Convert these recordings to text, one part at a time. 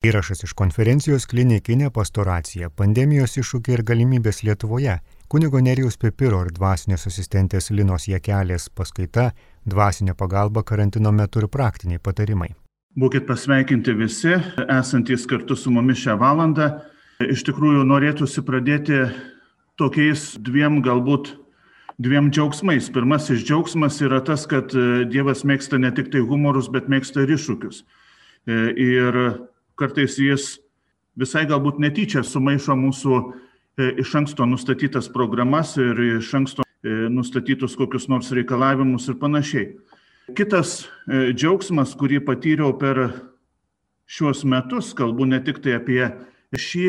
Įrašas iš konferencijos klinikinė pastoracija, pandemijos iššūkiai ir galimybės Lietuvoje, kunigo Nerijus Pepiro ir dvasinės asistentės Linos Jekelės paskaita, dvasinė pagalba karantino metu ir praktiniai patarimai. Būkit pasveikinti visi, esantys kartu su mumis šią valandą. Iš tikrųjų norėtųsi pradėti tokiais dviem galbūt dviem džiaugsmais. Pirmasis džiaugsmas yra tas, kad Dievas mėgsta ne tik tai humorus, bet mėgsta ir iššūkius. Ir kartais jis visai galbūt netyčia sumaišo mūsų e, iš anksto nustatytas programas ir iš anksto e, nustatytus kokius nors reikalavimus ir panašiai. Kitas e, džiaugsmas, kurį patyriau per šiuos metus, kalbu ne tik tai apie šį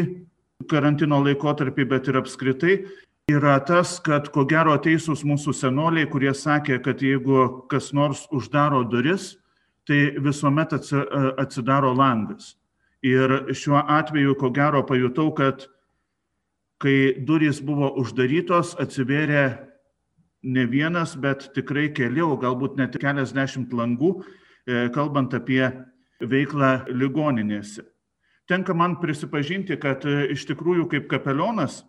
karantino laikotarpį, bet ir apskritai, yra tas, kad ko gero teisūs mūsų senoliai, kurie sakė, kad jeigu kas nors uždaro duris, tai visuomet atsidaro langas. Ir šiuo atveju, ko gero, pajutau, kad kai durys buvo uždarytos, atsivėrė ne vienas, bet tikrai keli, o galbūt net keliasdešimt langų, e, kalbant apie veiklą ligoninėse. Tenka man prisipažinti, kad e, iš tikrųjų kaip kapelionas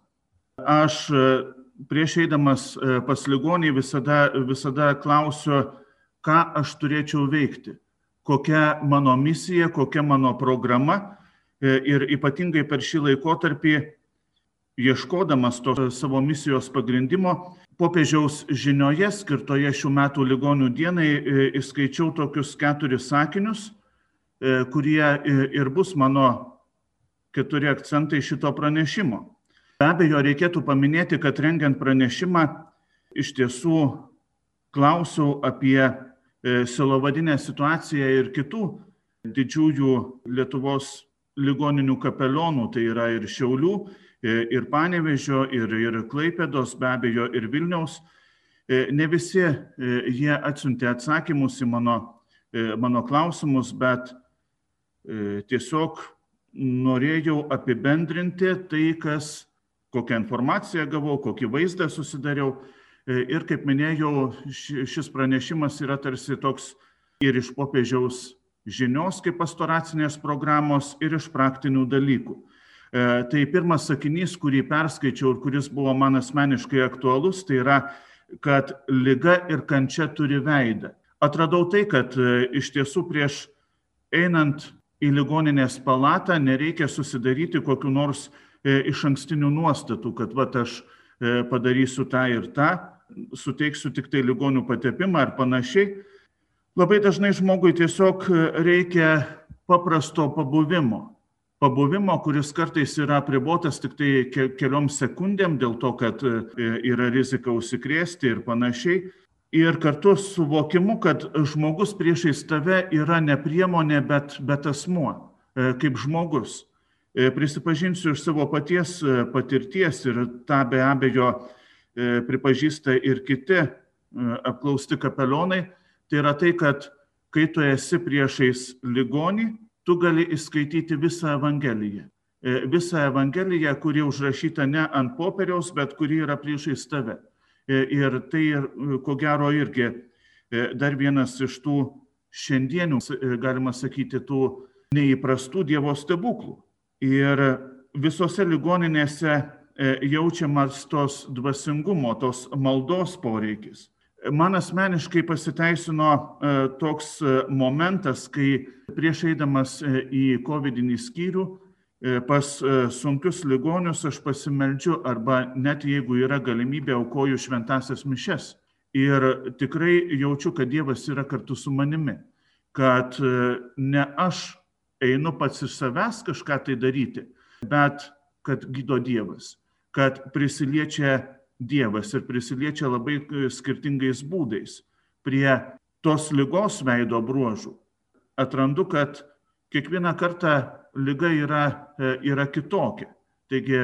aš e, prieš eidamas pas ligonį visada, visada klausiu, ką aš turėčiau veikti kokia mano misija, kokia mano programa e, ir ypatingai per šį laikotarpį, ieškodamas to savo misijos pagrindimo, popiežiaus žinioje skirtoje šių metų ligonių dienai įskaičiau e, tokius keturis sakinius, e, kurie ir bus mano keturi akcentai šito pranešimo. Be abejo, reikėtų paminėti, kad rengiant pranešimą iš tiesų klausiau apie E, silovadinę situaciją ir kitų didžiųjų Lietuvos ligoninių kapelionų, tai yra ir Šiaulių, e, ir Panevežio, ir, ir Klaipėdos, be abejo, ir Vilniaus. E, ne visi jie atsiuntė atsakymus į mano, mano klausimus, bet tiesiog norėjau apibendrinti tai, kas, kokią informaciją gavau, kokį vaizdą susidariau E, ir kaip minėjau, šis pranešimas yra tarsi toks ir iš popiežiaus žinios kaip pastoracinės programos, ir iš praktinių dalykų. E, tai pirmas sakinys, kurį perskaičiau ir kuris buvo man asmeniškai aktualus, tai yra, kad lyga ir kančia turi veidą. Atradau tai, kad e, iš tiesų prieš einant į ligoninės palatą nereikia susidaryti kokiu nors iš ankstinių nuostatų, kad va aš padarysiu tą ir tą, suteiksiu tik tai ligonių patepimą ar panašiai. Labai dažnai žmogui tiesiog reikia paprasto pabuvimo. Pabuvimo, kuris kartais yra pribotas tik tai keliom sekundėm dėl to, kad e, yra rizika užsikrėsti ir panašiai. Ir kartu suvokimu, kad žmogus priešais tave yra ne priemonė, bet, bet asmuo, e, kaip žmogus. E, prisipažinsiu iš savo paties patirties ir tą be abejo pripažįsta ir kiti e, apklausti kapelionai, tai yra tai, kad kai tu esi priešais ligonį, tu gali įskaityti visą Evangeliją. E, visą Evangeliją, kuri užrašyta ne ant popieriaus, bet kuri yra priešais tave. Ir tai, ko gero, irgi dar vienas iš tų šiandienių, galima sakyti, tų neįprastų Dievo stebuklų. Ir visose ligoninėse E, jaučiamas tos dvasingumo, tos maldos poreikis. Man asmeniškai pasiteisino e, toks e, momentas, kai prieš eidamas į COVID skyrių pas sunkius ligonius aš pasimeldžiu arba net jeigu yra galimybė aukoju šventasias mišes. Ir tikrai jaučiu, kad Dievas yra kartu su manimi, kad ne aš einu pats iš savęs kažką tai daryti, bet kad gydo Dievas kad prisiliečia Dievas ir prisiliečia labai e, skirtingais būdais prie tos lygos veido bruožų. Atrandu, kad kiekvieną kartą lyga yra, e, yra kitokia. Taigi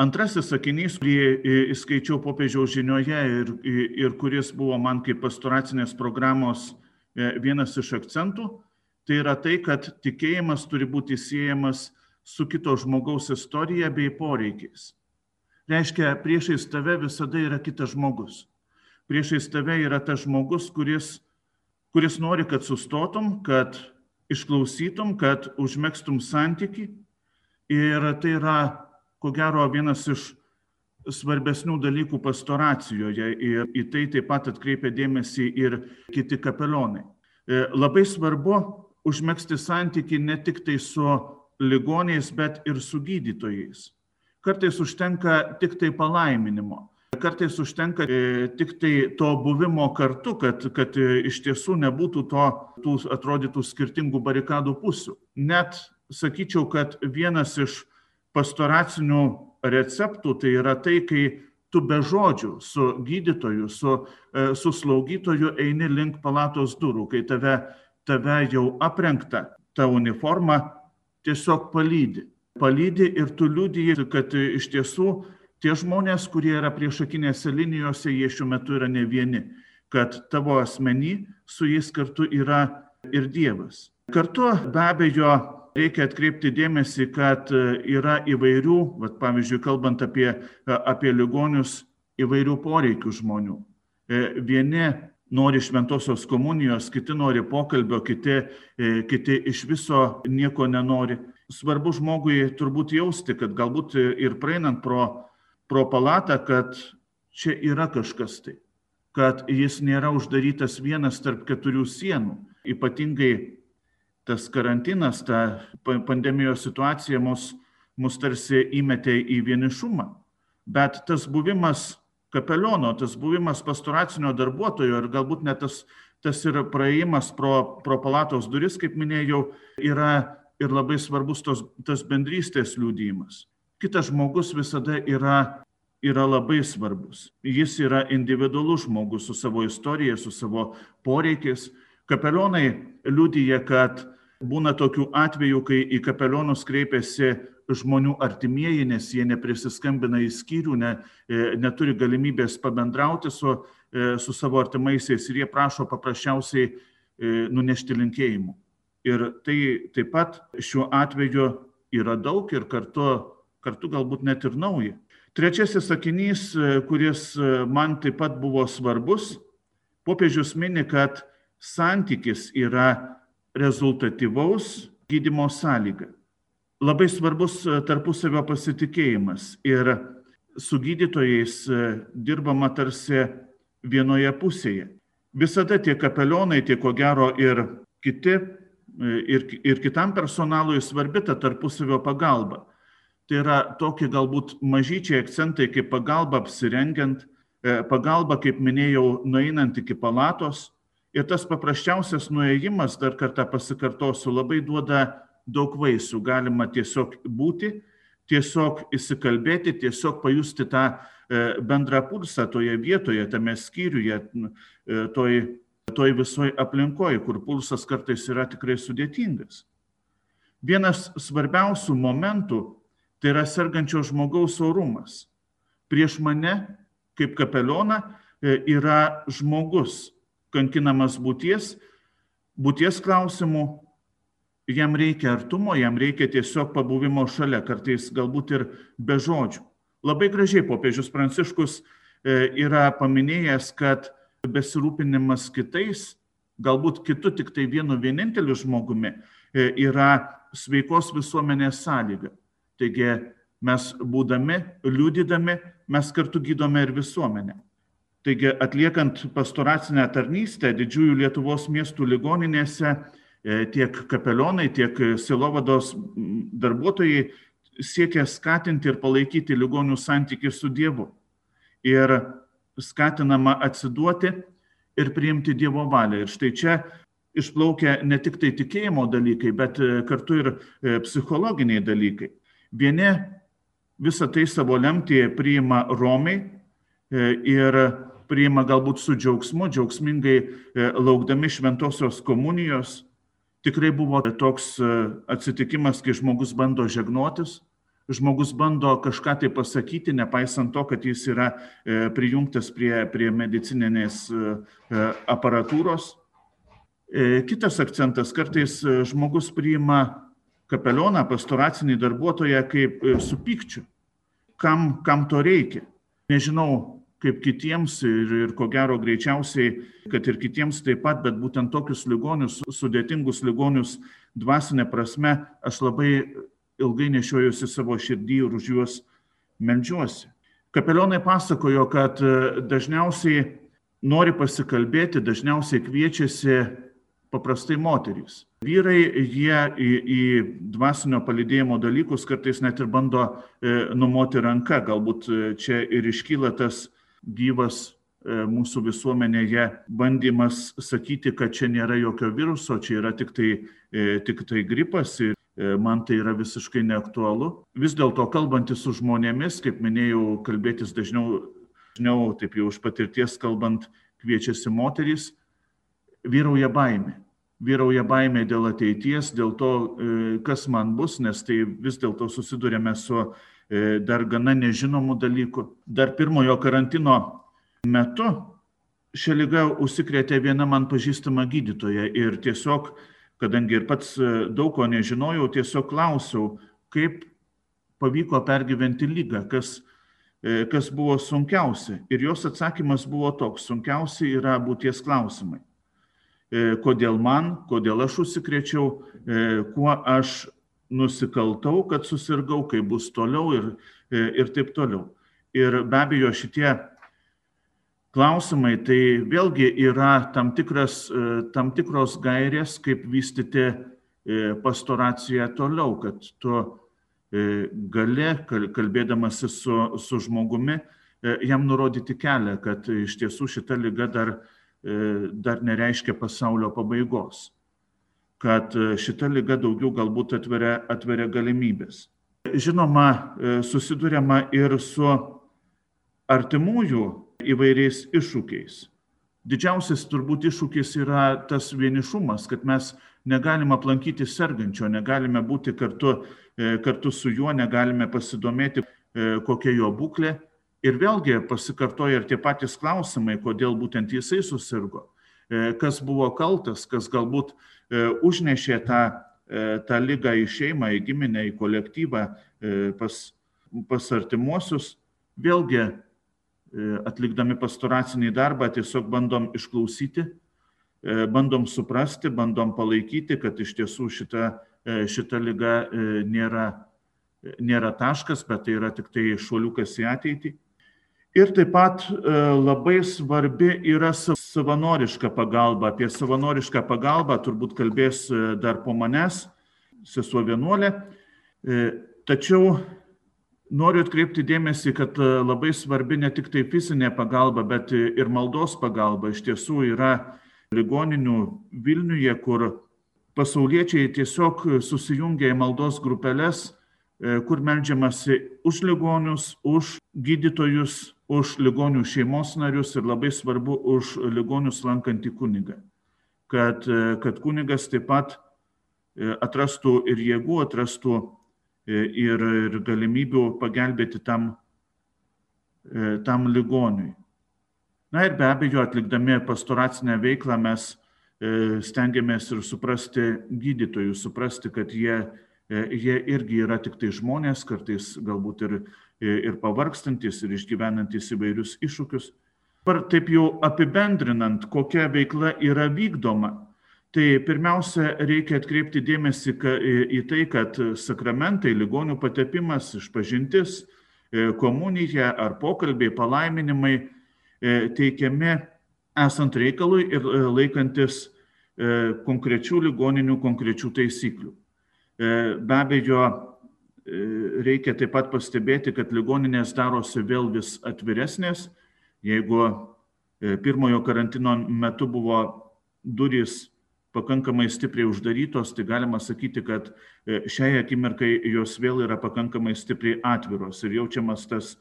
antrasis sakinys, kurį įskaičiau popiežiaus žinioje ir, ir kuris buvo man kaip pastoracinės programos e, vienas iš akcentų, tai yra tai, kad tikėjimas turi būti siejamas su kito žmogaus istorija bei poreikiais. Reiškia, priešais tave visada yra kitas žmogus. Priešais tave yra tas žmogus, kuris, kuris nori, kad sustotum, kad išklausytum, kad užmėgstum santyki. Ir tai yra, ko gero, vienas iš svarbesnių dalykų pastoracijoje ir į tai taip pat atkreipia dėmesį ir kiti kapelionai. E, labai svarbu užmėgsti santyki ne tik tai su ligoniais, bet ir su gydytojais. Kartais užtenka tik tai palaiminimo. Kartais užtenka e, tik tai to buvimo kartu, kad, kad e, iš tiesų nebūtų to, tų atrodytų skirtingų barikadų pusių. Net sakyčiau, kad vienas iš pastoracinių receptų tai yra tai, kai tu be žodžių su gydytoju, su, e, su slaugytoju eini link palatos durų, kai tave, tave jau aprengta ta uniforma tiesiog palydi. Palydi ir tu liūdėjai, kad iš tiesų tie žmonės, kurie yra priešakinėse linijose, jie šiuo metu yra ne vieni, kad tavo asmenį su jais kartu yra ir Dievas. Kartu be abejo reikia atkreipti dėmesį, kad yra įvairių, vat, pavyzdžiui, kalbant apie, apie ligonius, įvairių poreikių žmonių. E, vieni nori šventosios komunijos, kiti nori pokalbio, kiti, e, kiti iš viso nieko nenori. Svarbu žmogui turbūt jausti, kad galbūt ir praeinant pro pro palatą, kad čia yra kažkas tai, kad jis nėra uždarytas vienas tarp keturių sienų. Ypatingai tas karantinas, ta pandemijos situacija mus, mus tarsi įmetė į vienišumą. Bet tas buvimas kapeliono, tas buvimas pastoracinio darbuotojo ir galbūt net tas, tas ir praėjimas pro, pro palatos duris, kaip minėjau, yra ir labai svarbus tos, tas bendrystės liūdėjimas kitas žmogus visada yra, yra labai svarbus. Jis yra individualus žmogus su savo istorija, su savo poreikiais. Kapelionai liudyja, kad būna tokių atvejų, kai į kapelionus kreipiasi žmonių artimieji, nes jie neprisiskambina į skyrių, ne, e, neturi galimybės pabendrauti su, e, su savo artimaisiais ir jie prašo paprasčiausiai e, nunešti linkėjimų. Ir tai taip pat šiuo atveju yra daug ir kartu kartu galbūt net ir nauja. Trečiasis sakinys, kuris man taip pat buvo svarbus, popiežius mini, kad santykis yra rezultatyvaus gydimo sąlyga. Labai svarbus tarpusavio pasitikėjimas ir su gydytojais dirbama tarsi vienoje pusėje. Visada tiek kapelionai, tiek ko gero ir kiti, ir, ir kitam personalui svarbi ta tarpusavio pagalba. Tai yra tokie galbūt mažyčiai akcentai kaip pagalba apsirengiant, e, pagalba, kaip minėjau, nueinant iki palatos. Ir tas paprasčiausias nuėjimas, dar kartą pasikartosiu, labai duoda daug vaisių. Galima tiesiog būti, tiesiog įsikalbėti, tiesiog pajusti tą e, bendrą pulsą toje vietoje, tame skyriuje, e, toj, toj visoje aplinkoje, kur pulsas kartais yra tikrai sudėtingas. Vienas svarbiausių momentų Tai yra sergančio žmogaus orumas. Prieš mane, kaip kapelioną, e, yra žmogus kankinamas būties, būties klausimų, jam reikia artumo, jam reikia tiesiog pabuvimo šalia, kartais galbūt ir be žodžių. Labai gražiai popiežius Pranciškus e, yra paminėjęs, kad besirūpinimas kitais, galbūt kitu tik tai vienu vieninteliu žmogumi, e, yra sveikos visuomenės sąlyga. Taigi mes būdami, liūdydami, mes kartu gydome ir visuomenę. Taigi atliekant pastoracinę tarnystę didžiųjų Lietuvos miestų ligoninėse, e, tiek kapelionai, tiek silovados darbuotojai siekia skatinti ir palaikyti ligonių santykių su Dievu. Ir skatinama atsiduoti ir priimti Dievo valią. Ir štai čia išplaukia ne tik tai tikėjimo dalykai, bet e, kartu ir e, psichologiniai dalykai. Vieni visą tai savo lemtį priima Romai e, ir priima galbūt su džiaugsmu, džiaugsmingai laukdami šventosios komunijos. Tikrai buvo toks atsitikimas, kai žmogus bando žegnotis, žmogus bando kažką tai pasakyti, nepaisant to, kad jis yra prijungtas prie, prie medicininės aparatūros. Kitas akcentas, kartais žmogus priima kapelioną, pastoracinį darbuotoją kaip e, su pykčiu. Kam, kam to reikia? Nežinau, kaip kitiems ir, ir ko gero greičiausiai, kad ir kitiems taip pat, bet būtent tokius ligonius, sudėtingus ligonius dvasinė prasme, aš labai ilgai nešiojusi savo širdį ir už juos melžiuosi. Kapelionai pasakojo, kad dažniausiai nori pasikalbėti, dažniausiai kviečiasi paprastai moterys. Vyrai, jie į, į dvasinio palidėjimo dalykus kartais net ir bando e, numoti ranką, galbūt e, čia ir iškyla tas gyvas e, mūsų visuomenėje bandymas sakyti, kad čia nėra jokio viruso, čia yra tik tai, e, tik tai gripas ir e, man tai yra visiškai neaktualu. Vis dėlto kalbantis su žmonėmis, kaip minėjau, kalbėtis dažniau, dažniau taip jau už patirties kalbant, kviečiasi moterys, vyrauja baimė. Vyrauja baimė dėl ateities, dėl to, e, kas man bus, nes tai vis dėlto susidurėme su e, dar gana nežinomu dalyku. Dar pirmojo karantino metu šią lygą užsikrėtė viena man pažįstama gydytoja ir tiesiog, kadangi ir pats e, daug ko nežinojau, tiesiog klausiau, kaip pavyko pergyventi lygą, kas, kas buvo sunkiausia. Ir jos atsakymas buvo toks, sunkiausia yra būties klausimai. E, kodėl man, kodėl aš užsikrėčiau, e, kuo aš nusikaltau, kad susirgau, kaip bus toliau ir, e, ir taip toliau. Ir be abejo šitie klausimai tai vėlgi yra tam, tikras, tam tikros gairės, kaip vystyti pastoraciją toliau, kad tu gali, kalbėdamasi su, su žmogumi, jam nurodyti kelią, kad iš tiesų šita lyga dar E, dar nereiškia pasaulio pabaigos, kad e, šita lyga daugiau galbūt atveria, atveria galimybės. Žinoma, e, susidurėma ir su artimųjų įvairiais iššūkiais. Didžiausias turbūt iššūkis yra tas vienišumas, kad mes negalim aplankyti sergančio, negalime būti kartu, kartu su juo, negalime pasidomėti, kokia jo būklė Ir vėlgi pasikartoja ir tie patys klausimai, kodėl būtent jisai susirgo, e, kas buvo kaltas, kas galbūt e, užnešė tą, e, tą lygą į šeimą, į giminę, į kolektyvą, pas, pas artimuosius. Vėlgi, atlikdami pastoracinį darbą, tiesiog bandom išklausyti, bandom suprasti, bandom palaikyti, kad iš tiesų šita, šita lyga nėra, nėra taškas, bet tai yra tik tai šuoliukas į ateitį. Ir taip pat e, labai svarbi yra savanoriška pagalba. Apie savanorišką pagalbą turbūt kalbės e, dar po manęs sesuo vienuolė. E, tačiau noriu atkreipti dėmesį, kad labai svarbi ne tik tai fizinė pagalba, bet ir maldos pagalba. Iš tiesų yra ligoninių Vilniuje, kur pasauliečiai tiesiog susijungia į maldos grupelės, kur melžiamasi už ligonius, už gydytojus, už ligonių šeimos narius ir labai svarbu už ligonius lankantį kunigą. Kad, kad kunigas taip pat e, atrastų ir jėgų, atrastų e, ir, ir galimybių pagelbėti tam, e, tam ligoniui. Na ir be abejo, atlikdami pastoracinę veiklą mes stengiamės ir suprasti gydytojus, suprasti, kad jie, jie irgi yra tik tai žmonės, kartais galbūt ir ir pavargstantis, ir išgyvenantis įvairius iššūkius. Par taip jau apibendrinant, kokia veikla yra vykdoma, tai pirmiausia, reikia atkreipti dėmesį į tai, kad sakramentai, ligonių patepimas, išpažintis, e, komunija ar pokalbiai, palaiminimai e, teikiami esant reikalui ir e, laikantis konkrečių ligoninių, konkrečių taisyklių. Be abejo, reikia taip pat pastebėti, kad ligoninės darosi vėl vis atviresnės. Jeigu pirmojo karantino metu buvo durys pakankamai stipriai uždarytos, tai galima sakyti, kad e, šiai akimirkai jos vėl yra pakankamai stipriai atviros ir jaučiamas tas,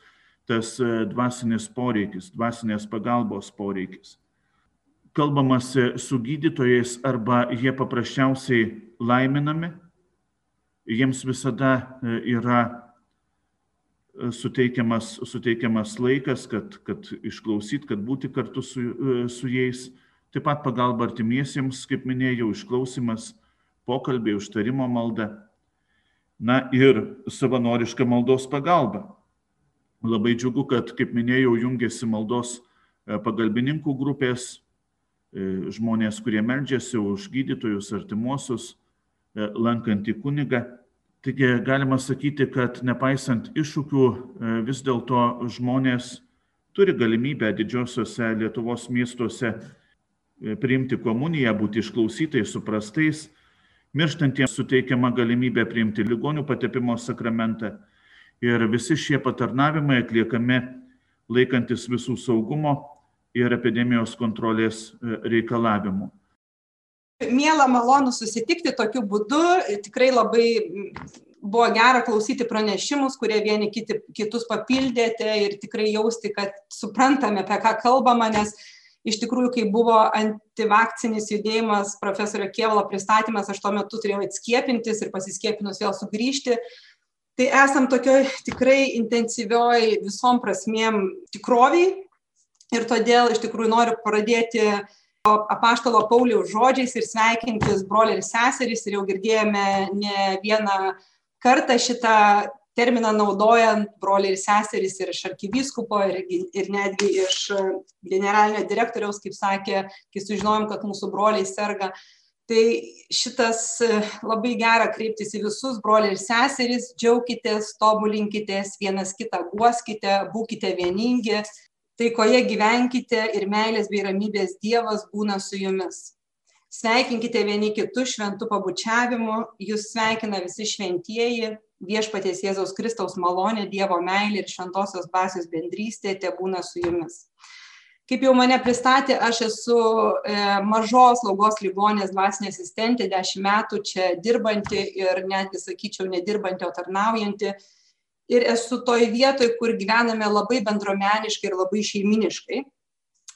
tas e, dvasinis poreikis, dvasinės pagalbos poreikis. Kalbamasi su gydytojais arba jie paprasčiausiai laiminami jiems visada e, yra suteikiamas, suteikiamas laikas, kad, kad išklausyt, kad būti kartu su, su jais. Taip pat pagalba artimiesiems, kaip minėjau, išklausimas, pokalbiai, užtarimo malda. Na ir savanoriška maldos pagalba. Labai džiugu, kad, kaip minėjau, jungiasi maldos e, pagalbininkų grupės, e, žmonės, kurie meldžiasi už gydytojus, artimuosius, e, lankantį kunigą. Taigi galima sakyti, kad nepaisant iššūkių, vis dėlto žmonės turi galimybę didžiosiuose Lietuvos miestuose priimti komuniją, būti išklausytais, suprastais. Mirštantiems suteikiama galimybė priimti ligonių patepimo sakramentą ir visi šie patarnavimai atliekami laikantis visų saugumo ir epidemijos kontrolės e, reikalavimų. Mėla, malonu susitikti tokiu būdu. Tikrai labai buvo gera klausyti pranešimus, kurie vieni kiti, kitus papildėte ir tikrai jausti, kad suprantame, apie ką kalbama, nes iš tikrųjų, kai buvo antivakcinis judėjimas, profesorio Kievalo pristatymas, aš tuo metu turėjau atskiepintis ir pasiskiepinus vėl sugrįžti. Tai esam tokioj tikrai intensyvioj visom prasmėm tikroviai. Ir todėl iš tikrųjų noriu pradėti apaštalo Pauliaus žodžiais ir sveikintis broliai ir seserys ir jau girdėjome ne vieną kartą šitą terminą naudojant broliai ir seserys ir iš arkivyskupo ir, ir netgi iš generalinio direktoriaus, kaip sakė, kai sužinojom, kad mūsų broliai serga, tai šitas e, labai gera kreiptis į visus broliai ir seserys, džiaukitės, tobulinkitės, vienas kitą guoskite, būkite vieningi, taikoje gyvenkite ir meilės bei ramybės Dievas būna su jumis. Sveikinkite vieni kitus šventų pabučiavimu, jūs sveikina visi šventieji, viešpaties Jėzaus Kristaus malonė, Dievo meilė ir šventosios dvasios bendrystė te būna su jumis kaip jau mane pristatė, aš esu e, mažos slaugos ligonės dvasinė asistentė, dešimt metų čia dirbanti ir netgi, sakyčiau, nedirbanti, o tarnaujanti. Ir esu toj vietoj, kur gyvename labai bendromeniškai ir labai šeiminiškai.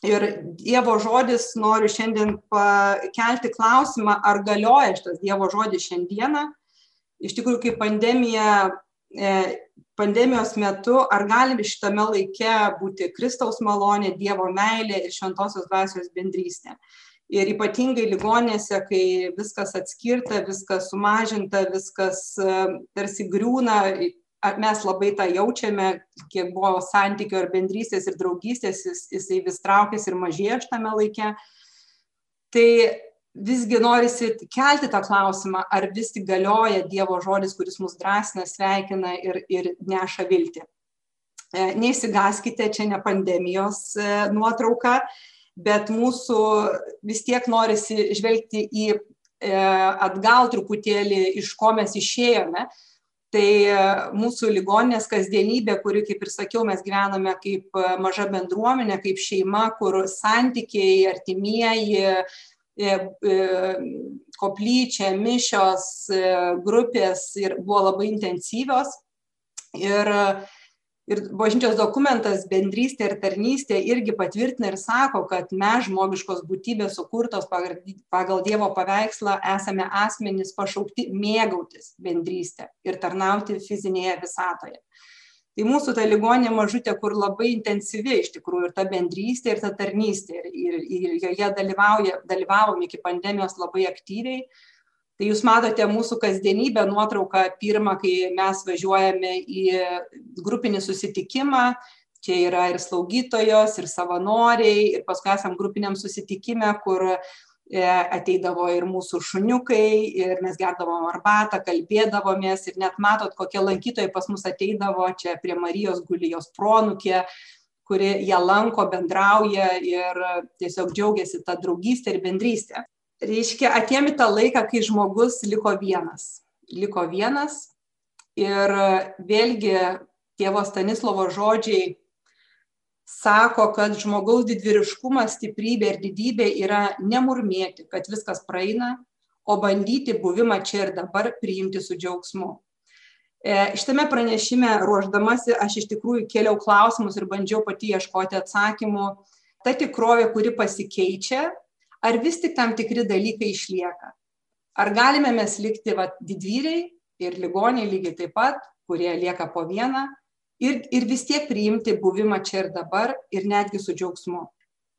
Ir Dievo žodis noriu šiandien pakelti klausimą, ar galioja šitas Dievo žodis šiandieną. Iš tikrųjų, kai pandemija e, pandemijos metu, ar gali šitame laike būti Kristaus malonė, Dievo meilė ir šventosios dvasios bendrystė. Ir ypatingai ligonėse, kai viskas atskirta, viskas sumažinta, viskas e, tarsi griūna, mes labai tą jaučiame, kiek buvo santykio ir bendrystės ir draugystės, jis, jisai vis traukėsi ir mažėja šitame laike. Tai visgi norisi kelti tą klausimą, ar vis tik galioja Dievo žodis, kuris mus drąsina, sveikina ir, ir neša viltį. E, neįsigaskite, čia ne pandemijos e, nuotrauka, bet mūsų vis tiek norisi žvelgti į e, atgal truputėlį, iš ko mes išėjome. Tai mūsų ligoninės kasdienybė, kuri, kaip ir sakiau, mes gyvename kaip maža bendruomenė, kaip šeima, kur santykiai, artimieji, koplyčia, mišios, e, grupės ir buvo labai intensyvios. Ir, ir bažnyčios dokumentas bendrystė ir tarnystė irgi patvirtina ir sako, kad mes žmogiškos būtybės sukurtos pagal Dievo paveikslą esame asmenys pašaukti mėgautis bendrystę ir tarnauti fizinėje visatoje tai mūsų ta ligoninė mažutė kur labai intensyvi iš tikrųjų ir ta bendrystė ir ta tarnystė ir, ir, ir joje dalyvauja, dalyvavom iki pandemijos labai aktyviai. Tai jūs matote mūsų kasdienybę nuotrauką pirmą, kai mes važiuojame į grupinį susitikimą. Čia yra ir slaugytojos, ir savanoriai, ir paskui esam grupiniam susitikime, kur ateidavo ir mūsų šuniukai, ir mes gerdavom arbatą, kalbėdavomės, ir net matot, kokie lankytojai pas mus ateidavo, čia prie Marijos guli jos pronukė, kuri ją lanko, bendrauja ir tiesiog džiaugiasi tą draugystę ir bendrystę. Reiškia, atėmi tą laiką, kai žmogus liko vienas. Liko vienas ir vėlgi tėvo Stanislovo žodžiai sako, kad žmogaus didvyriškumas, stiprybė ir didybė yra nemurmėti, kad viskas praeina, o bandyti buvimą čia ir dabar priimti su džiaugsmu. E, Šitame pranešime ruoždamasi aš iš tikrųjų kėliau klausimus ir bandžiau pati ieškoti atsakymų. Ta tikrovė, kuri pasikeičia, ar vis tik tam tikri dalykai išlieka? Ar galime mes likti va, didvyriai ir ligoniai lygiai taip pat, kurie lieka po vieną, ir, ir vis tiek priimti buvimą čia ir dabar ir netgi su džiaugsmu.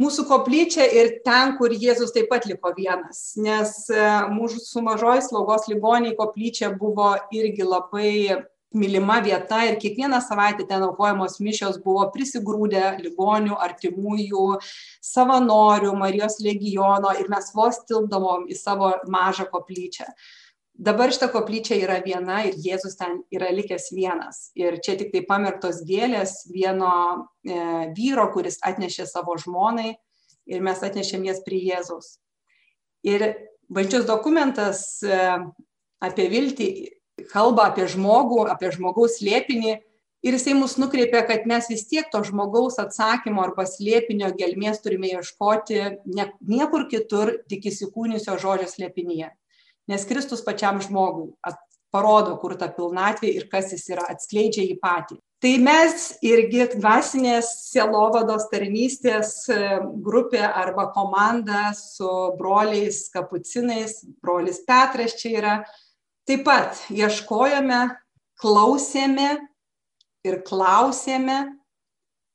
Mūsų koplyčia ir ten, kur Jėzus taip pat liko vienas, nes e, mūsų mažoji slaugos ligoniai koplyčia buvo irgi labai mylima vieta ir kiekvieną savaitę ten aukojamos mišios buvo prisigrūdę ligonių, artimųjų, savanorių, Marijos legiono ir mes vos tilpdavom į savo mažą koplyčią. Dabar šita koplyčia yra viena ir Jėzus ten yra likęs vienas. Ir čia tik tai pamirtos gėlės vieno e, vyro, kuris atnešė savo žmonai ir mes atnešėm jas prie Jėzaus. Ir bažnyčios dokumentas e, apie viltį kalba apie žmogų, apie žmogaus slėpinį ir jisai mus nukreipia, kad mes vis tiek to žmogaus atsakymo arba slėpinio gelmės turime ieškoti ne, niekur kitur, tik įsikūnysio žodžio slėpinyje. Nes Kristus pačiam žmogui parodo, kur ta pilnatvė ir kas jis yra, atskleidžia jį patį. Tai mes irgi dvasinės sielovados tarnystės e, grupė arba komanda su broliais kapucinais, brolis Petras čia yra, taip pat ieškojome, klausėme ir klausėme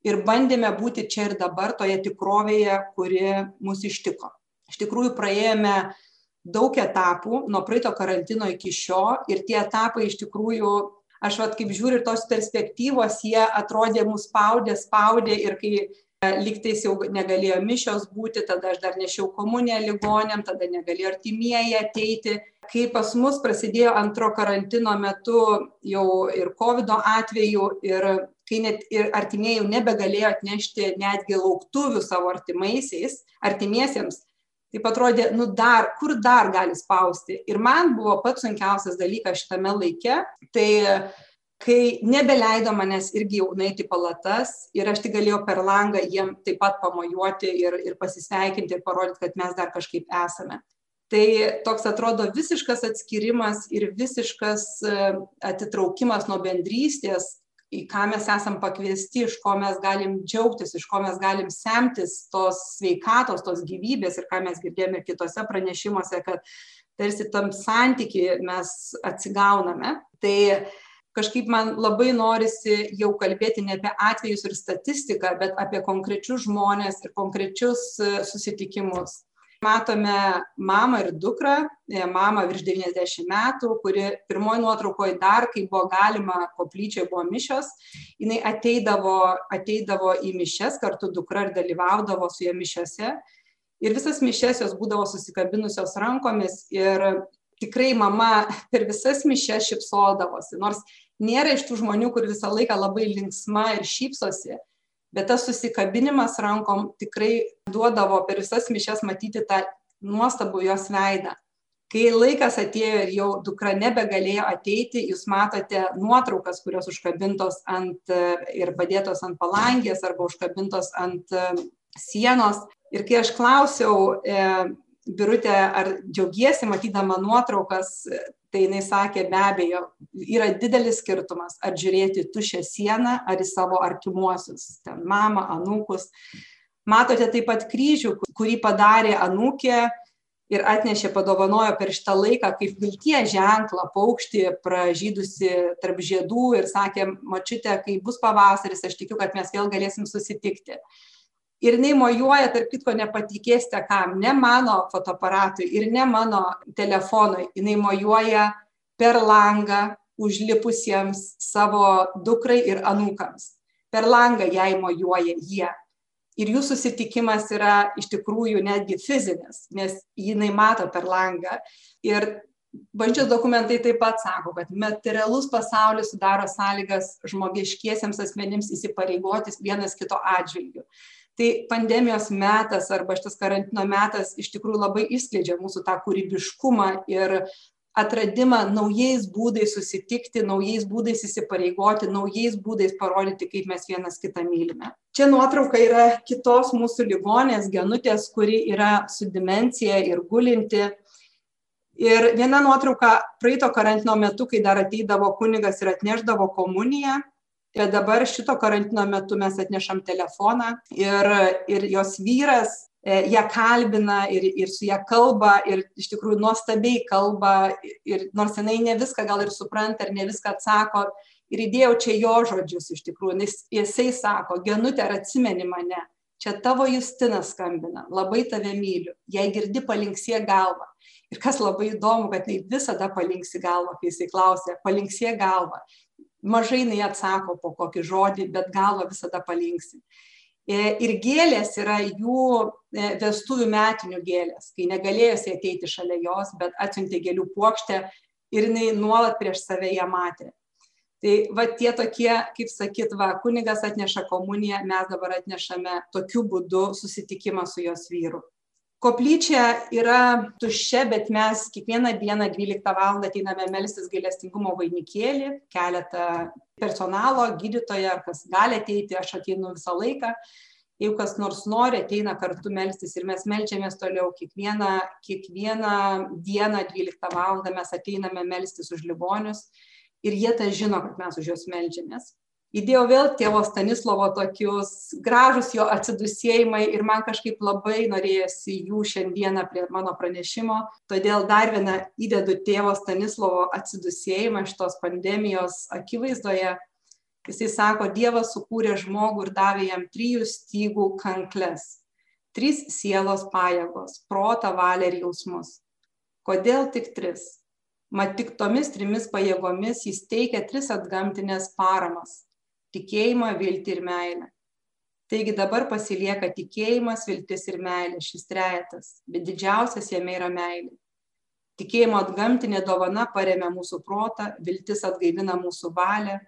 ir bandėme būti čia ir dabar toje tikrovėje, kuri mus ištiko. Iš tikrųjų praėjome daug etapų nuo praeito karantino iki šio ir tie etapai iš tikrųjų aš vat kaip žiūriu tos perspektyvos jie atrodė mus spaudė spaudė ir kai e, lygtais jau negalėjo mišios būti tada aš dar nešiau komuniją ligoniam tada negalėjo artimieji ateiti. Kai pas mus prasidėjo antro karantino metu jau ir kovido atveju ir kai net ir artimieji jau nebegalėjo atnešti netgi lauktuvių savo artimaisiais artimiesiems taip atrodė nu dar kur dar gali spausti? Ir man buvo pats sunkiausias dalykas šitame laike tai kai nebeleido manęs irgi jau nueiti palatas ir aš tik galėjau per langą jiem taip pat pamojuoti ir ir pasisveikinti ir parodyt kad mes dar kažkaip esame. Tai toks atrodo visiškas atskyrimas ir visiškas e, atitraukimas nuo bendrystės į ką mes esam pakviesti, iš ko mes galim džiaugtis, iš ko mes galim semtis tos sveikatos, tos gyvybės ir ką mes girdėjome kitose pranešimuose, kad tarsi tam santykiai mes atsigauname. Tai kažkaip man labai norisi jau kalbėti ne apie atvejus ir statistiką, bet apie konkrečius žmonės ir konkrečius susitikimus matome mamą ir dukrą e, mamą virš devyniasdešim metų kuri pirmoj nuotraukoj dar kai buvo galima koplyčioj buvo mišios. Jinai ateidavo ateidavo į mišias kartu dukra ir dalyvaudavo su ja mišiose. Ir visas mišias jos būdavo susikabinusios rankomis ir tikrai mama per visas mišias šypsodavosi nors nėra iš tų žmonių kur visą laiką labai linksma ir šypsosi bet tas susikabinimas rankom tikrai duodavo per visas mišias matyti tą nuostabų jos veidą. Kai laikas atėjo ir jau dukra nebegalėjo ateiti, jūs matote nuotraukas, kurios užkabintos ant ir padėtos ant palangės arba užkabintos ant sienos. Ir kai aš klausiau, e, Birutė, ar džiaugiesi matydama nuotraukas, tai jinai sakė be abejo yra didelis skirtumas ar žiūrėti tuščią sieną ar į savo artimuosius ten mamą anūkus. Matote taip pat kryžių kurį padarė anūkė ir atnešė padovanojo per šitą laiką kaip vilties ženklą paukštį pražydusį tarp žiedų ir sakė močiute kai bus pavasaris aš tikiu kad mes vėl galėsim susitikti ir jinai mojuoja tarp kitko nepatikėsite kam ne mano fotoaparatui ir ne mano telefonui. Jinai mojuoja per langą užlipusiems savo dukrai ir anūkams. Per langą jai mojuoja jie. Ir jų susitikimas yra iš tikrųjų netgi fizinis nes jinai mato per langą. Ir bažnyčios dokumentai taip pat sako kad materialus pasaulis sudaro sąlygas žmogiškiesiems asmenims įsipareigoti vienas kito atžvilgiu tai pandemijos metas arba šitas karantino metas iš tikrųjų labai išskleidžia mūsų tą kūrybiškumą ir atradimą naujais būdais susitikti, naujais būdais įsipareigoti, naujais būdais parodyti, kaip mes vienas kitą mylime. Čia nuotrauka yra kitos mūsų ligonės, genutės, kuri yra su dimencija ir gulinti. Ir viena nuotrauka praeito karantino metu, kai dar ateidavo kunigas ir atneždavo komuniją, bet dabar šito karantino metu mes atnešam telefoną ir, ir jos vyras e, ją kalbina ir, ir su ją kalba ir iš tikrųjų nuostabiai kalba ir nors jinai ne viską gal ir supranta ir ne viską atsako ir įdėjau čia jo žodžius iš tikrųjų, nes jisai sako, genutė ar atsimeni mane, čia tavo Justinas skambina, labai tave myliu, jei girdi palinksie galvą. Ir kas labai įdomu, kad tai visada palinksi galvą, kai jisai klausė, palinksie galvą mažai jinai atsako po kokį žodį, bet galva visada palinksi. E, ir gėlės yra jų e, vestuvių metinių gėlės, kai negalėjusi ateiti šalia jos, bet atsiuntė gėlių plokštę ir jinai nuolat prieš save ją matė. Tai va tie tokie, kaip sakyt, va, kunigas atneša komuniją, mes dabar atnešame tokiu būdu susitikimą su jos vyru koplyčia yra tuščia bet mes kiekvieną dieną dvyliktą valandą ateiname melstis gailestingumo vainikėlį keletą personalo gydytoja ar kas gali ateiti aš ateinu visą laiką. Jeigu kas nors nori ateina kartu melstis ir mes meldžiamės toliau. Kiekvieną kiekvieną dieną dvyliktą valandą mes ateiname melstis už ligonius ir jie tą žino kad mes už juos meldžiamės įdėjau vėl tėvo Stanislovo tokius gražus jo atsidusėjimai ir man kažkaip labai norėjosi jų šiandieną prie mano pranešimo. Todėl dar vieną įdedu tėvo Stanislovo atsidusėjimą šitos pandemijos akivaizdoje. Jisai sako, Dievas sukūrė žmogų ir davė jam trijų stygų kankles. Trys sielos pajėgos - protą, valią ir jausmus. Kodėl tik tris? Mat tik tomis trimis pajėgomis jis teikia tris atgamtinės paramas tikėjimą, viltį ir meilę. Taigi dabar pasilieka tikėjimas, viltis ir meilė, šis trejetas, bet didžiausias jame yra meilė. Tikėjimo atgamtinė dovana paremia mūsų protą, viltis atgaivina mūsų valią,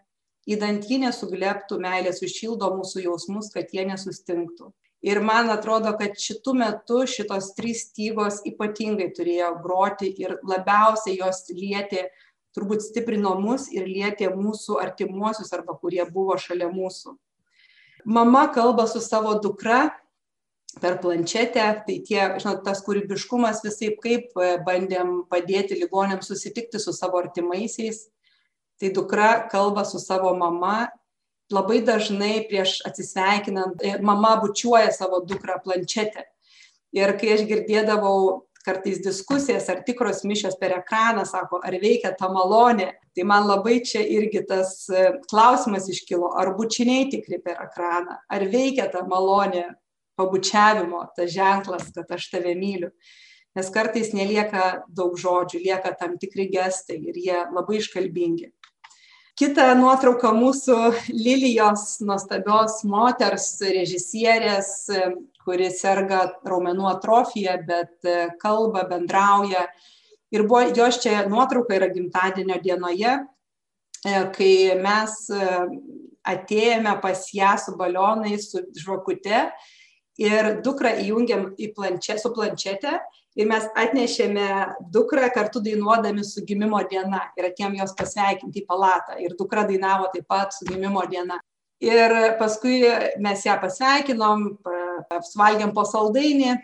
įdant ji nesugleptų, meilė sušildo mūsų jausmus, kad jie nesustinktų. Ir man atrodo, kad šitų metų šitos trys stygos ypatingai turėjo groti ir labiausiai jos lietė turbūt stiprino mus ir lietė mūsų artimuosius arba kurie buvo šalia mūsų. Mama kalba su savo dukra per planšetę, tai tie, žinot, tas kūrybiškumas visai kaip e, bandėm padėti ligonėms susitikti su savo artimaisiais. Tai dukra kalba su savo mama, labai dažnai prieš atsisveikinant, e, mama bučiuoja savo dukrą planšetę. Ir kai aš girdėdavau kartais diskusijas, ar tikros mišios per ekraną, sako, ar veikia ta malonė. Tai man labai čia irgi tas e, klausimas iškilo, ar bučiniai tikri per ekraną, ar veikia ta malonė pabučiavimo, tas ženklas, kad aš tave myliu. Nes kartais nelieka daug žodžių, lieka tam tikri gestai ir jie labai iškalbingi. Kita nuotrauka mūsų Lilijos nuostabios moters režisierės kuri serga raumenų atrofija, bet e, kalba, bendrauja. Ir buvo, jos čia nuotrauka yra gimtadienio dienoje, e, kai mes e, atėjome pas ją su balionais, su žvakute ir dukrą įjungiam į plančia, su planšetė ir mes atnešėme dukrą kartu dainuodami su gimimo diena ir atėjom jos pasveikinti į palatą ir dukra dainavo taip pat su gimimo diena ir paskui mes ją pasveikinom suvalgėm po saldainį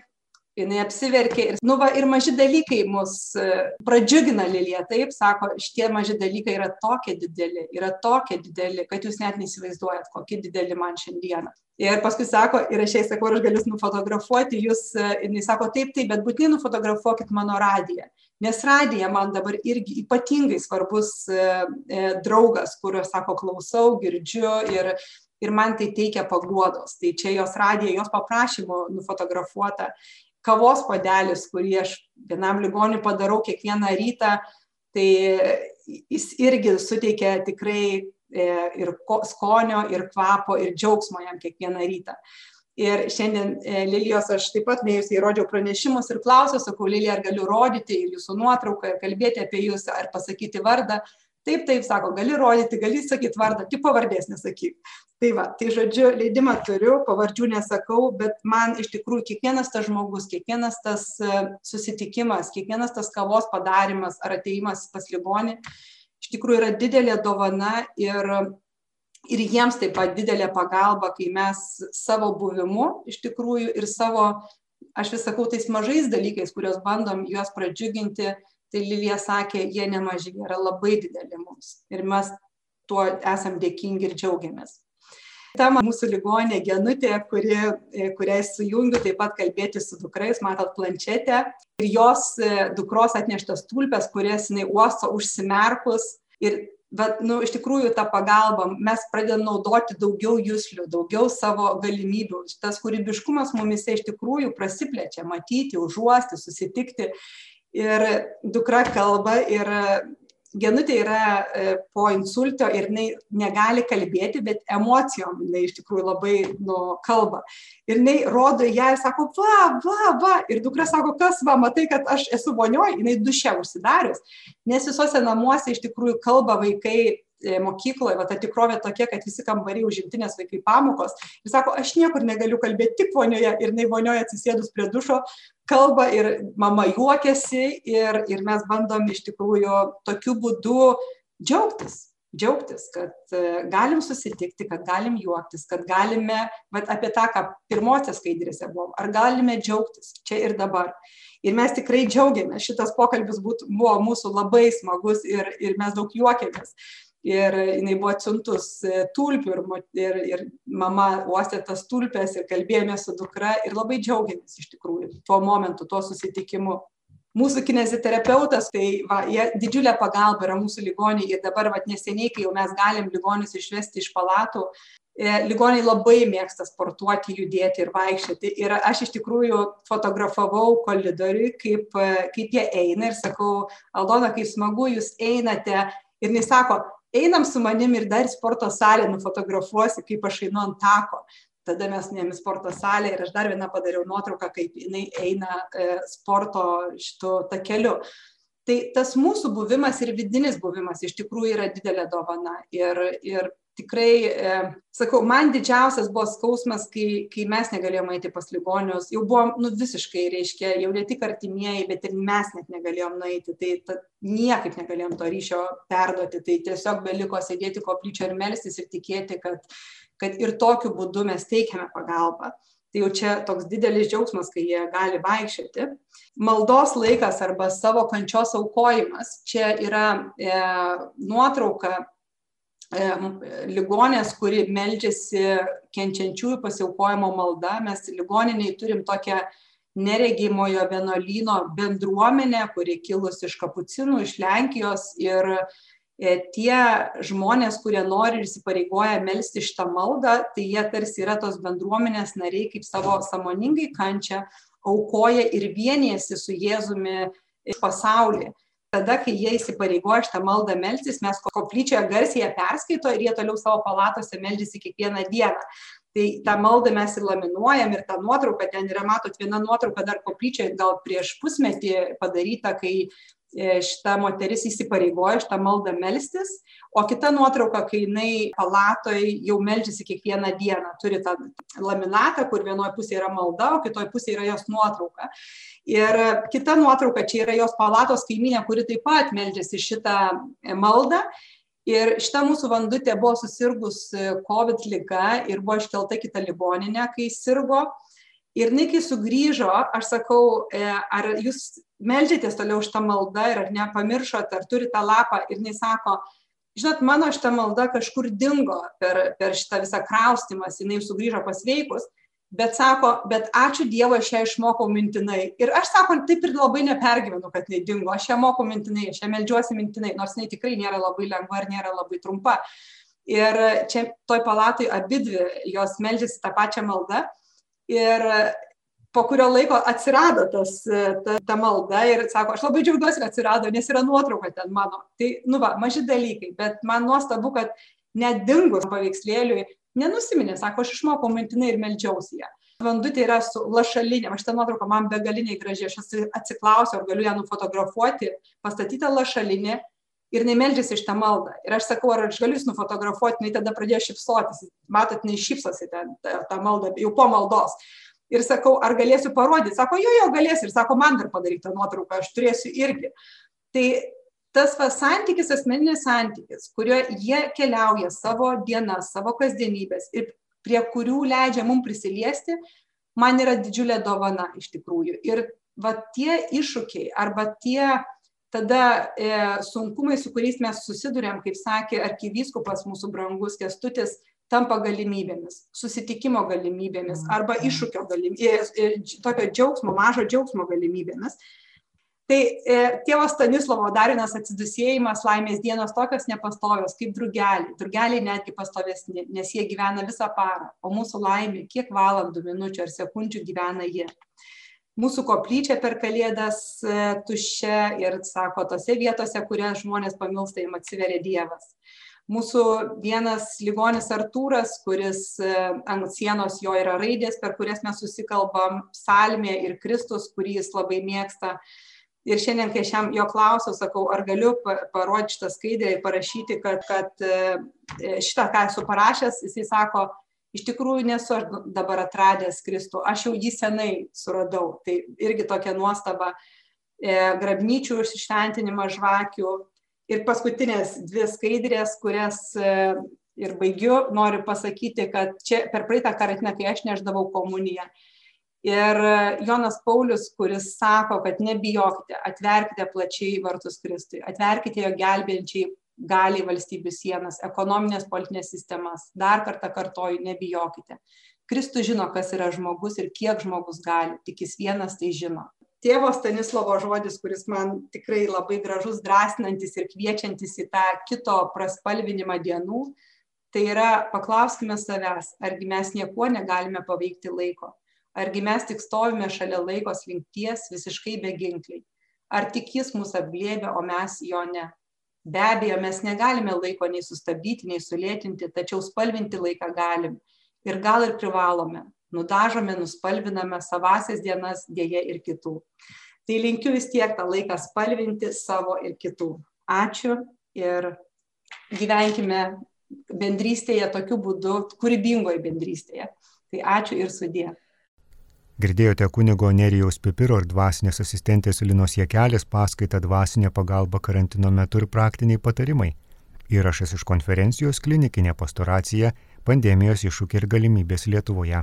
jinai apsiverkė ir nu va ir maži dalykai mus e, pradžiugina lilija taip sako šitie maži dalykai yra tokie dideli yra tokie dideli kad jūs net neįsivaizduojat kokie dideli man šiandieną. Ir paskui sako ir aš jai sakau ar aš galiu nufotografuoti jus e, jinai sako taip taip bet būtinai nufotografuokit mano radiją nes radija man dabar irgi ypatingai svarbus e, draugas kurio sako klausau girdžiu ir ir man tai teikia paguodos. Tai čia jos radija jos paprašymu nufotografuota kavos puodelis kurį aš vienam ligoniui padarau kiekvieną rytą tai jis irgi suteikia tikrai e, ir skonio ir kvapo ir džiaugsmo jam kiekvieną rytą. Ir šiandien e, lilijos aš taip pat nuėjusi įrodžiau pranešimus ir klausiau sakau lilija ar galiu rodyti jūsų nuotrauką ir kalbėti apie jus ar pasakyti vardą taip taip sako gali rodyti gali sakyt vardą tik pavardės nesakyk. Tai va tai žodžiu leidimą turiu pavardžių nesakau bet man iš tikrųjų kiekvienas tas žmogus kiekvienas tas e, susitikimas kiekvienas tas kavos padarymas ar atėjimas pas ligonį iš tikrųjų yra didelė dovana ir ir jiems taip pat didelė pagalba, kai mes savo buvimu iš tikrųjų ir savo, aš vis sakau, tais mažais dalykais, kuriuos bandom juos pradžiuginti, tai Lilija sakė, jie nemaži, jie yra labai dideli mums. Ir mes tuo esam dėkingi ir džiaugiamės. Ta mūsų ligonė Genutė, kuri, kuriai sujungiu taip pat kalbėti su dukrais, matot planšetę ir jos dukros atneštas tulpes, kurias jinai uosto užsimerkus ir bet nu iš tikrųjų ta pagalba mes pradedam naudoti daugiau juslių daugiau savo galimybių tas kūrybiškumas mumyse iš tikrųjų prasiplečia matyti užuosti susitikti ir dukra kalba ir Genutė yra e, po insulto ir jinai negali kalbėti, bet emocijom jinai iš tikrųjų labai nu, kalba. Ir jinai rodo ją ir sako, va, va, va. Ir dukra sako, kas va, matai, kad aš esu vonioj, jinai duše užsidarius. Nes visose namuose iš tikrųjų kalba vaikai E, mokykloje, va ta tikrovė tokia, kad visi kambariai užimti, nes vaikai pamokos. Ir sako, aš niekur negaliu kalbėti, tik vonioje. Ir jinai vonioje atsisėdus prie dušo kalba ir mama juokiasi ir, ir mes bandom iš tikrųjų tokiu būdu džiaugtis. Džiaugtis, kad e, galim susitikti, kad galim juoktis, kad galime, bet apie tą, ką pirmosios skaidrėse buvom, ar galime džiaugtis čia ir dabar. Ir mes tikrai džiaugiamės, šitas pokalbis būt, buvo mūsų labai smagus ir, ir mes daug juokėmės ir jinai buvo atsiuntus e, tulpių ir, ir, ir mama uostė tas tulpes ir kalbėjome su dukra ir labai džiaugiamės iš tikrųjų tuo momentu, tuo susitikimu. Mūsų kineziterapeutas, tai va, jie didžiulė pagalba yra mūsų ligoniai ir dabar va, neseniai, kai jau mes galim ligonius išvesti iš palatų, e, ligoniai labai mėgsta sportuoti, judėti ir vaikščioti. Ir aš iš tikrųjų fotografavau koridoriui, kaip, e, kaip jie eina ir sakau, Aldona, kaip smagu jūs einate. Ir jis sako, einam su manim ir dar sporto salę nufotografuosi, kaip aš einu ant tako. Tada mes nuėjome sporto salę ir aš dar vieną padariau nuotrauką, kaip jinai eina e, sporto šitų takeliu. Tai tas mūsų buvimas ir vidinis buvimas iš tikrųjų yra didelė dovana. Ir, ir tikrai, e, sakau, man didžiausias buvo skausmas, kai, kai mes negalėjome eiti pas ligonius, jau buvom, nu, visiškai, reiškia, jau ne tik artimieji, bet ir mes net negalėjom nueiti, tai ta, niekaip negalėjom to ryšio perduoti, tai tiesiog beliko sėdėti koplyčio ir melstis ir tikėti, kad, kad ir tokiu būdu mes teikiame pagalbą. Tai jau čia toks didelis džiaugsmas, kai jie gali vaikščioti. Maldos laikas arba savo kančios aukojimas. Čia yra e, nuotrauka ligonės, kuri meldžiasi kenčiančiųjų pasiaukojimo malda. Mes ligoniniai turim tokią neregimojo vienolyno bendruomenę, kuri kilus iš kapucinų, iš Lenkijos ir e, tie žmonės, kurie nori ir įsipareigoja melsti šitą maldą, tai jie tarsi yra tos bendruomenės nariai, kaip savo samoningai kančia, aukoja ir vienijasi su Jėzumi pasaulyje tada kai jie įsipareigoja šitą maldą melstis mes koplyčioje garsiai ją perskaito ir jie toliau savo palatose meldžiasi kiekvieną dieną. Tai tą maldą mes ir laminuojam ir ta nuotrauka ten yra matot viena nuotrauka dar koplyčioje gal prieš pusmetį padaryta kai šita moteris įsipareigoja šitą maldą melstis, o kita nuotrauka, kai jinai palatoj jau melžiasi kiekvieną dieną, turi tą laminatą, kur vienoje pusėje yra malda, o kitoje pusėje yra jos nuotrauka. Ir kita nuotrauka, čia yra jos palatos kaiminė, kuri taip pat meldžiasi šitą e, maldą. Ir šita mūsų vandutė buvo susirgus e, COVID lyga ir buvo iškelta kita ligoninė, kai sirgo. Ir jinai, kai sugrįžo, aš sakau, e, ar jūs melžiatės toliau šitą maldą ir ar nepamiršot, ar turite tą lapą. Ir jinai sako, žinot, mano šitą maldą kažkur dingo per, per šitą visą kraustimas, jinai sugrįžo pasveikus bet sako bet ačiū dievui aš ją išmokau mintinai. Ir aš sako taip ir labai nepergyvenu kad jinai dingo aš ją moku mintinai aš ją meldžiuosi mintinai nors jinai tikrai nėra labai lengva ir nėra labai trumpa. Ir čia toj palatoj abidvi jos meldžiasi tą pačią maldą ir po kurio laiko atsirado tas, ta, ta malda ir sako, aš labai džiaugiuosi, kad atsirado, nes yra nuotrauka ten mano. Tai, nu va, maži dalykai, bet man nuostabu, kad net dingus paveikslėliui nenusiminė, sako, aš išmokau mintinai ir melžiausi ją. Vandutė yra su lašalinė, aš tą nuotrauką man begaliniai gražiai, aš atsiklausiau, ar galiu ją nufotografuoti, pastatyta lašalinė ir jinai meldžiasi iš tą maldą. Ir aš sakau, ar aš galiu jūs nufotografuoti, jinai tada pradėjo šipsotis, matot, jinai šypsosi ten tą, tą maldą, jau po maldos. Ir sakau, ar galėsiu parodyti, sako, jo, jo, galėsiu. Ir sako, man dar padaryti tą nuotrauką, aš turėsiu irgi. Tai tas va santykis asmeninis santykis kuriuo jie keliauja savo dienas savo kasdienybes ir prie kurių leidžia mum prisiliesti man yra didžiulė dovana iš tikrųjų ir va tie iššūkiai arba tie tada e, sunkumai su kuriais mes susiduriam kaip sakė arkivyskupas mūsų brangus kęstutis tampa galimybėmis susitikimo galimybėmis arba iššūkio galimybėmis e, e, tokio džiaugsmo mažo džiaugsmo galimybėmis. Tai e, tėvo stanislovo dar vienas atsidūsėjimas laimės dienos tokios nepastovios kaip drugeliai. Drugeliai netgi pastovesni nes jie gyvena visą parą o mūsų laimė kiek valandų minučių ar sekundžių gyvena jie mūsų koplyčia per kalėdas tuščia ir sako, tose vietose, kurias žmonės pamilsta, jam atsiveria Dievas mūsų vienas ligonis Artūras, kuris e, ant sienos jo yra raidės, per kurias mes susikalbam, psalmė ir Kristus, kurį jis labai mėgsta. Ir šiandien, kai aš jam jo klausiau, sakau, ar galiu parodyti šitą skaidrę ir parašyti, kad, kad e, šitą, ką esu parašęs, jisai sako, iš tikrųjų nesu aš dabar atradęs Kristų, aš jau jį senai suradau. Tai irgi tokia nuostaba. E, grabnyčių iššventinimas žvakių, Ir paskutinės dvi skaidrės, kurias e, ir baigiu, noriu pasakyti, kad čia per praeitą karantiną, kai aš neždavau komuniją. Ir e, Jonas Paulius, kuris sako, kad nebijokite, atverkite plačiai vartus Kristui, atverkite jo gelbėjančiai galiai valstybių sienas, ekonominės politinės sistemas. Dar kartą kartoju, nebijokite. Kristus žino, kas yra žmogus ir kiek žmogus gali, tik jis vienas tai žino tėvo Stanislovo žodis, kuris man tikrai labai gražus, drąsinantis ir kviečiantis į tą kito praspalvinimą dienų, tai yra paklauskime savęs, argi mes niekuo negalime paveikti laiko, argi mes tik stovime šalia laiko slinkties visiškai beginkliai, ar tik jis mus apglėbė, o mes jo ne. Be abejo, mes negalime laiko nei sustabdyti, nei sulėtinti, tačiau spalvinti laiką galim ir gal ir privalome, nudažome, nuspalviname savasias dienas, dėje ir kitų. Tai linkiu vis tiek tą laiką spalvinti savo ir kitų. Ačiū ir gyvenkime bendrystėje tokiu būdu, kūrybingoje bendrystėje. Tai ačiū ir sudė. Girdėjote kunigo Nerijaus Pipiro ir dvasinės asistentės Linos Jekelės paskaitą dvasinė pagalba karantino metu ir praktiniai patarimai. Įrašas iš konferencijos klinikinė pastoracija pandemijos iššūkiai ir galimybės Lietuvoje.